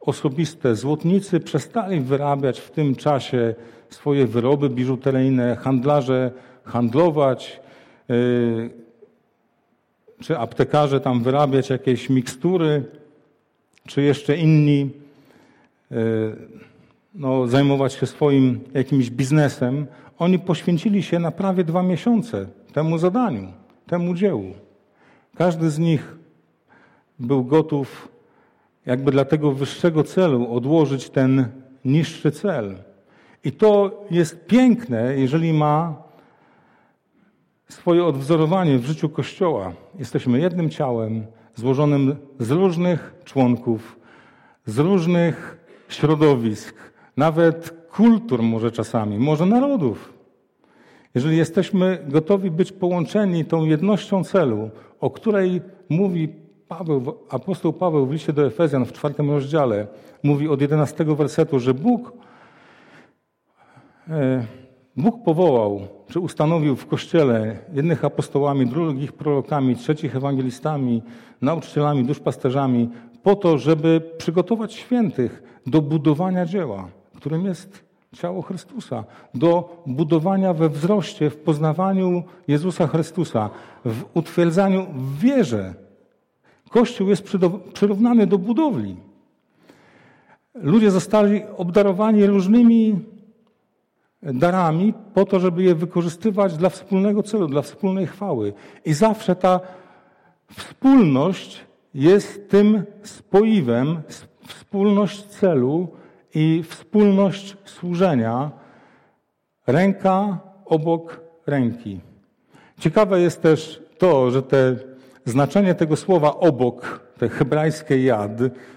osobiste. Złotnicy przestali wyrabiać w tym czasie swoje wyroby biżuteryjne, handlarze handlować, yy, czy aptekarze tam wyrabiać jakieś mikstury, czy jeszcze inni yy, no, zajmować się swoim jakimś biznesem. Oni poświęcili się na prawie dwa miesiące temu zadaniu, temu dziełu. Każdy z nich był gotów jakby dla tego wyższego celu odłożyć ten niższy cel. I to jest piękne, jeżeli ma swoje odwzorowanie w życiu Kościoła. Jesteśmy jednym ciałem, złożonym z różnych członków, z różnych środowisk, nawet kultur może czasami, może narodów. Jeżeli jesteśmy gotowi być połączeni tą jednością celu, o której mówi Paweł, apostoł Paweł w liście do Efezjan w czwartym rozdziale, mówi od jedenastego wersetu, że Bóg, e, Bóg powołał, czy ustanowił w Kościele jednych apostołami, drugich prorokami, trzecich ewangelistami, nauczycielami, duszpasterzami, po to, żeby przygotować świętych do budowania dzieła, którym jest ciało Chrystusa, do budowania we wzroście, w poznawaniu Jezusa Chrystusa, w utwierdzaniu w wierze. Kościół jest przyrównany do budowli. Ludzie zostali obdarowani różnymi darami po to, żeby je wykorzystywać dla wspólnego celu, dla wspólnej chwały. I zawsze ta wspólność jest tym spoiwem, wspólność celu, i wspólność służenia ręka obok ręki. Ciekawe jest też to, że te znaczenie tego słowa obok, te hebrajskie jad,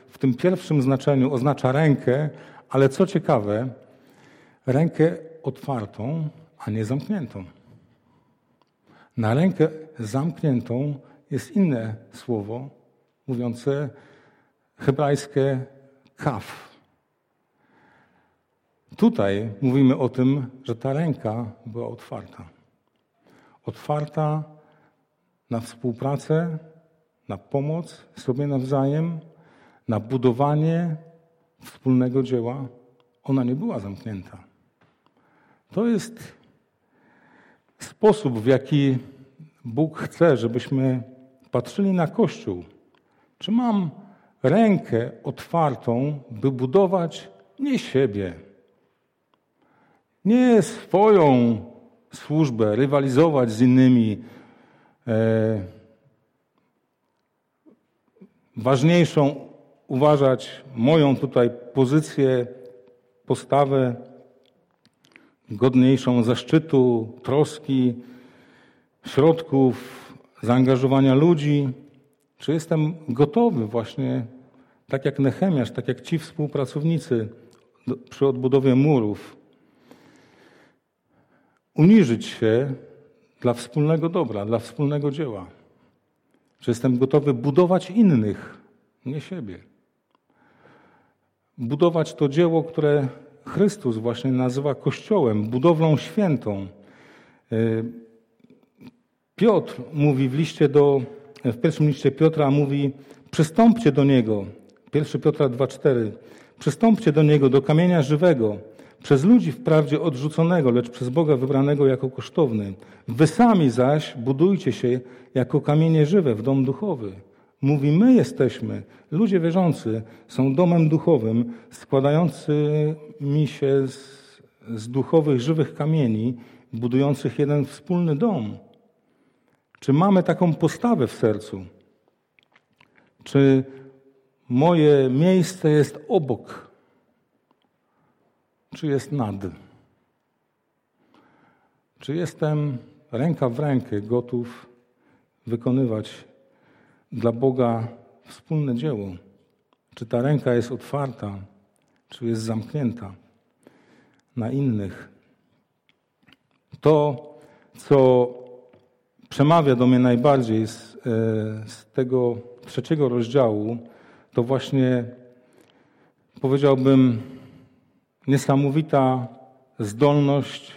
w tym pierwszym znaczeniu oznacza rękę, ale co ciekawe, rękę otwartą, a nie zamkniętą. Na rękę zamkniętą jest inne słowo mówiące hebrajskie kaf. Tutaj mówimy o tym, że ta ręka była otwarta. Otwarta na współpracę, na pomoc sobie nawzajem, na budowanie wspólnego dzieła. Ona nie była zamknięta. To jest sposób, w jaki Bóg chce, żebyśmy patrzyli na Kościół. Czy mam rękę otwartą, by budować nie siebie, nie swoją służbę rywalizować z innymi. E, ważniejszą uważać moją tutaj pozycję, postawę godniejszą zaszczytu, troski, środków, zaangażowania ludzi, Czy jestem gotowy właśnie, tak jak Nechemiasz, tak jak ci współpracownicy przy odbudowie murów, uniżyć się dla wspólnego dobra, dla wspólnego dzieła? Czy jestem gotowy budować innych, nie siebie? Budować to dzieło, które Chrystus właśnie nazywa Kościołem, budowlą świętą. E, Piotr mówi w liście do, w pierwszym liście Piotra mówi, przystąpcie do Niego. 1 Piotra 2,4. Przystąpcie do Niego, do kamienia żywego, przez ludzi wprawdzie odrzuconego, lecz przez Boga wybranego jako kosztowny. Wy sami zaś budujcie się jako kamienie żywe w dom duchowy. Mówi, my jesteśmy, ludzie wierzący, są domem duchowym, składającymi się z, z duchowych, żywych kamieni, budujących jeden wspólny dom. Czy mamy taką postawę w sercu? Czy moje miejsce jest obok? Czy jest nad? Czy jestem ręka w rękę gotów wykonywać dla Boga wspólne dzieło? Czy ta ręka jest otwarta, czy jest zamknięta na innych? To, co przemawia do mnie najbardziej z, e, z tego trzeciego rozdziału, to właśnie powiedziałbym niesamowita zdolność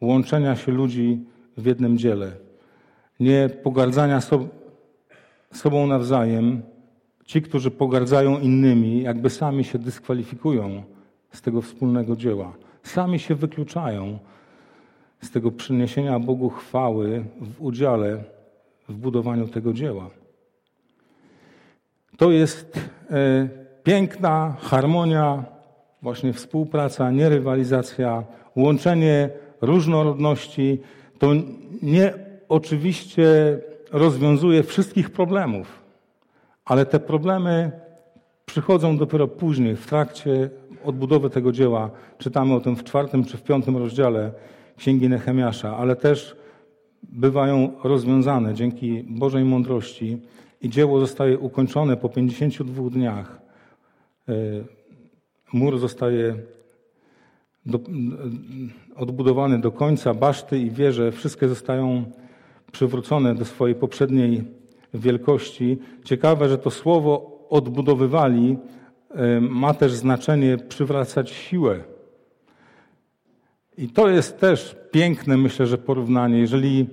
łączenia się ludzi w jednym dziele. Nie pogardzania so, sobą nawzajem. Ci, którzy pogardzają innymi, jakby sami się dyskwalifikują z tego wspólnego dzieła. Sami się wykluczają z tego przyniesienia Bogu chwały w udziale w budowaniu tego dzieła. To jest e, piękna harmonia, właśnie współpraca, nie rywalizacja, łączenie różnorodności. To nie oczywiście rozwiązuje wszystkich problemów, ale te problemy przychodzą dopiero później, w trakcie odbudowy tego dzieła. Czytamy o tym w czwartym czy w piątym rozdziale Księgi Nehemiasza, ale też bywają rozwiązane dzięki Bożej mądrości i dzieło zostaje ukończone po 52 dniach. E, mur zostaje do, odbudowany do końca, baszty i wieże, wszystkie zostają przywrócone do swojej poprzedniej wielkości. Ciekawe, że to słowo odbudowywali e, ma też znaczenie przywracać siłę. I to jest też piękne, myślę, że porównanie. Jeżeli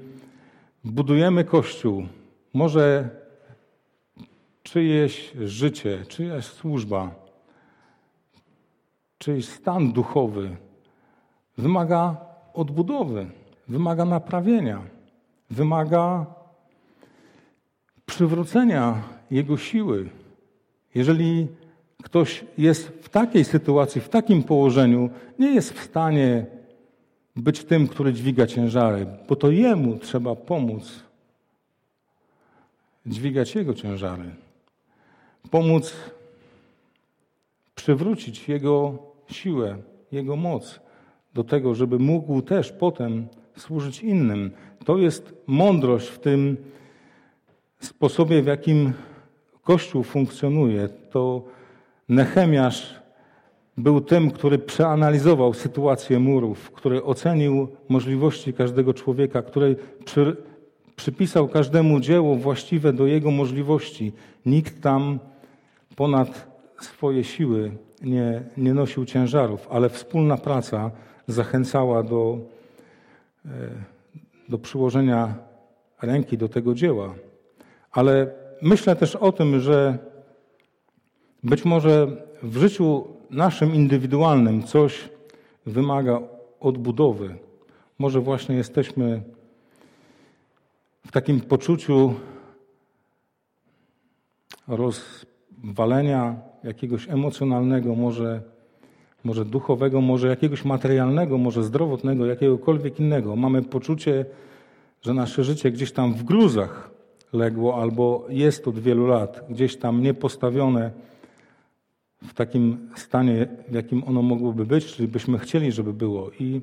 budujemy Kościół, może czyjeś życie, czyjaś służba, czyjś stan duchowy wymaga odbudowy, wymaga naprawienia, wymaga przywrócenia jego siły. Jeżeli ktoś jest w takiej sytuacji, w takim położeniu, nie jest w stanie być tym, który dźwiga ciężary, bo to jemu trzeba pomóc dźwigać jego ciężary, pomóc przywrócić jego siłę, jego moc do tego, żeby mógł też potem służyć innym. To jest mądrość w tym sposobie, w jakim Kościół funkcjonuje. To Nechemiasz był tym, który przeanalizował sytuację murów, który ocenił możliwości każdego człowieka, który przy, przypisał każdemu dzieło właściwe do jego możliwości. Nikt tam ponad swoje siły nie, nie nosił ciężarów, ale wspólna praca zachęcała do, do przyłożenia ręki do tego dzieła. Ale myślę też o tym, że być może w życiu naszym indywidualnym coś wymaga odbudowy. Może właśnie jesteśmy w takim poczuciu rozwalenia jakiegoś emocjonalnego, może, może duchowego, może jakiegoś materialnego, może zdrowotnego, jakiegokolwiek innego. Mamy poczucie, że nasze życie gdzieś tam w gruzach legło albo jest od wielu lat, gdzieś tam niepostawione w takim stanie, w jakim ono mogłoby być, czyli byśmy chcieli, żeby było. I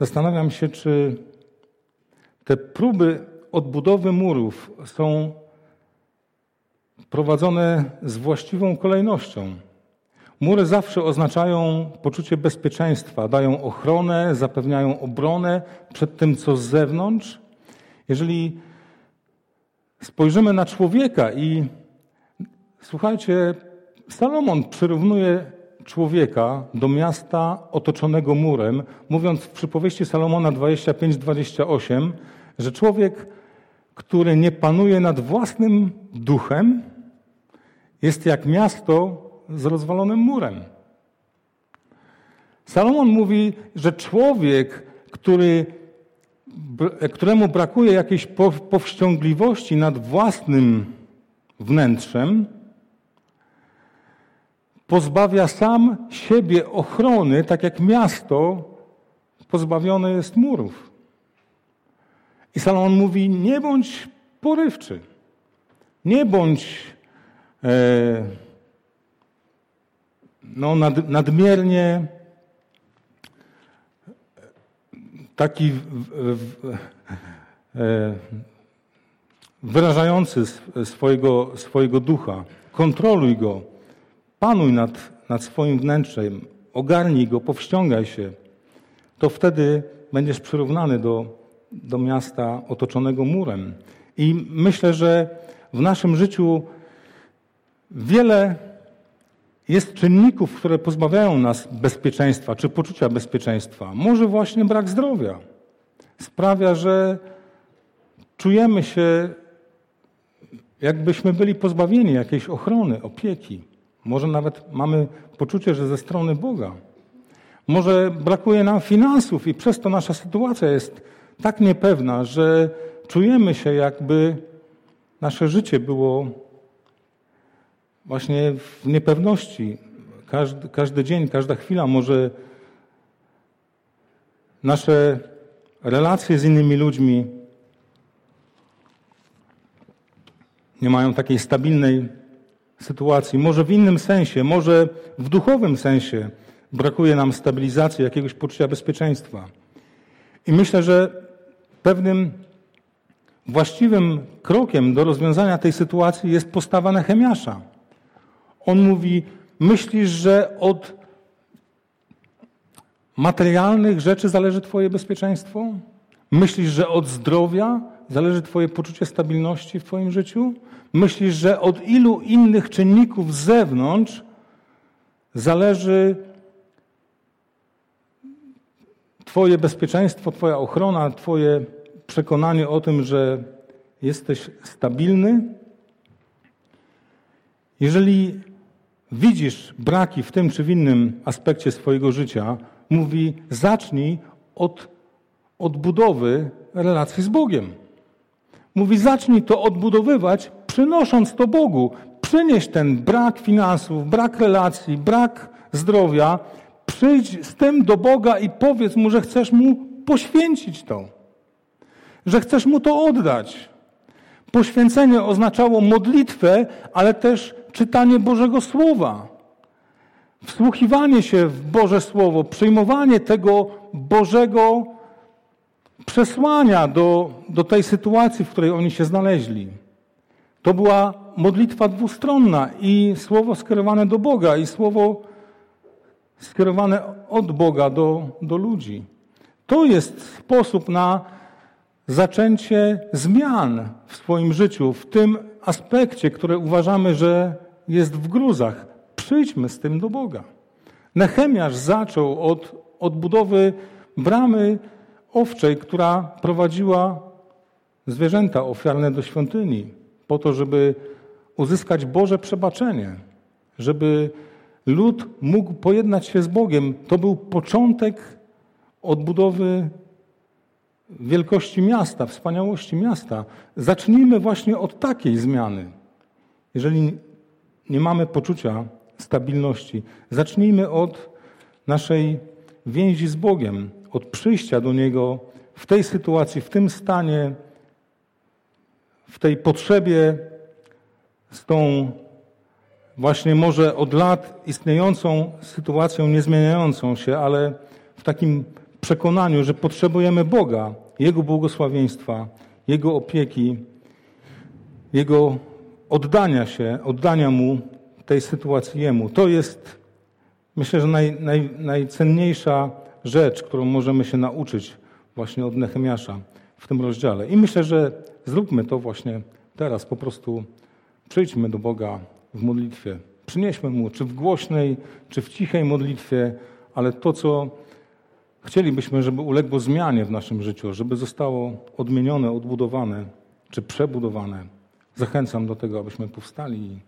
zastanawiam się, czy te próby odbudowy murów są prowadzone z właściwą kolejnością. Mury zawsze oznaczają poczucie bezpieczeństwa, dają ochronę, zapewniają obronę przed tym, co z zewnątrz. Jeżeli spojrzymy na człowieka i słuchajcie, Salomon przyrównuje człowieka do miasta otoczonego murem, mówiąc w przypowieści Salomona 25-28, że człowiek, który nie panuje nad własnym duchem, jest jak miasto z rozwalonym murem. Salomon mówi, że człowiek, który, któremu brakuje jakiejś powściągliwości nad własnym wnętrzem, pozbawia sam siebie ochrony, tak jak miasto pozbawione jest murów. I Salomon mówi: Nie bądź porywczy, nie bądź e, no, nad, nadmiernie taki w, w, e, wyrażający swojego, swojego ducha. Kontroluj go, panuj nad, nad swoim wnętrzem, ogarnij go, powściągaj się. To wtedy będziesz przyrównany do, do miasta otoczonego murem. I myślę, że w naszym życiu wiele jest czynników, które pozbawiają nas bezpieczeństwa czy poczucia bezpieczeństwa. Może właśnie brak zdrowia sprawia, że czujemy się, jakbyśmy byli pozbawieni jakiejś ochrony, opieki. Może nawet mamy poczucie, że ze strony Boga. Może brakuje nam finansów i przez to nasza sytuacja jest tak niepewna, że czujemy się, jakby nasze życie było właśnie w niepewności. Każdy, każdy dzień, każda chwila może nasze relacje z innymi ludźmi nie mają takiej stabilnej sytuacji. Może w innym sensie, może w duchowym sensie brakuje nam stabilizacji, jakiegoś poczucia bezpieczeństwa. I myślę, że pewnym właściwym krokiem do rozwiązania tej sytuacji jest postawa Nehemiasza. On mówi: Myślisz, że od materialnych rzeczy zależy Twoje bezpieczeństwo? Myślisz, że od zdrowia zależy Twoje poczucie stabilności w Twoim życiu? Myślisz, że od ilu innych czynników z zewnątrz zależy Twoje bezpieczeństwo, Twoja ochrona, Twoje przekonanie o tym, że jesteś stabilny? Jeżeli widzisz braki w tym czy w innym aspekcie swojego życia, mówi: zacznij od odbudowy relacji z Bogiem. Mówi: zacznij to odbudowywać, przynosząc to Bogu. Przynieś ten brak finansów, brak relacji, brak zdrowia. Przyjdź z tym do Boga i powiedz mu, że chcesz mu poświęcić to, że chcesz mu to oddać. Poświęcenie oznaczało modlitwę, ale też czytanie Bożego Słowa, wsłuchiwanie się w Boże Słowo, przyjmowanie tego Bożego przesłania do, do tej sytuacji, w której oni się znaleźli. To była modlitwa dwustronna i słowo skierowane do Boga, i słowo skierowane od Boga do, do ludzi. To jest sposób na zaczęcie zmian w swoim życiu, w tym aspekcie, które uważamy, że jest w gruzach. Przyjdźmy z tym do Boga. Nechemiasz zaczął od odbudowy bramy owczej, która prowadziła zwierzęta ofiarne do świątyni, po to, żeby uzyskać Boże przebaczenie, żeby lud mógł pojednać się z Bogiem. To był początek odbudowy wielkości miasta, wspaniałości miasta. Zacznijmy właśnie od takiej zmiany. Jeżeli nie mamy poczucia stabilności, zacznijmy od naszej więzi z Bogiem, od przyjścia do Niego w tej sytuacji, w tym stanie, w tej potrzebie, z tą właśnie może od lat istniejącą sytuacją niezmieniającą się, ale w takim przekonaniu, że potrzebujemy Boga, Jego błogosławieństwa, Jego opieki, Jego oddania się, oddania Mu tej sytuacji Jemu. To jest, myślę, że naj, naj, najcenniejsza rzecz, którą możemy się nauczyć właśnie od Nehemiasza w tym rozdziale. I myślę, że zróbmy to właśnie teraz. Po prostu przyjdźmy do Boga w modlitwie. Przynieśmy Mu, czy w głośnej, czy w cichej modlitwie, ale to, co chcielibyśmy, żeby uległo zmianie w naszym życiu, żeby zostało odmienione, odbudowane, czy przebudowane. Zachęcam do tego, abyśmy powstali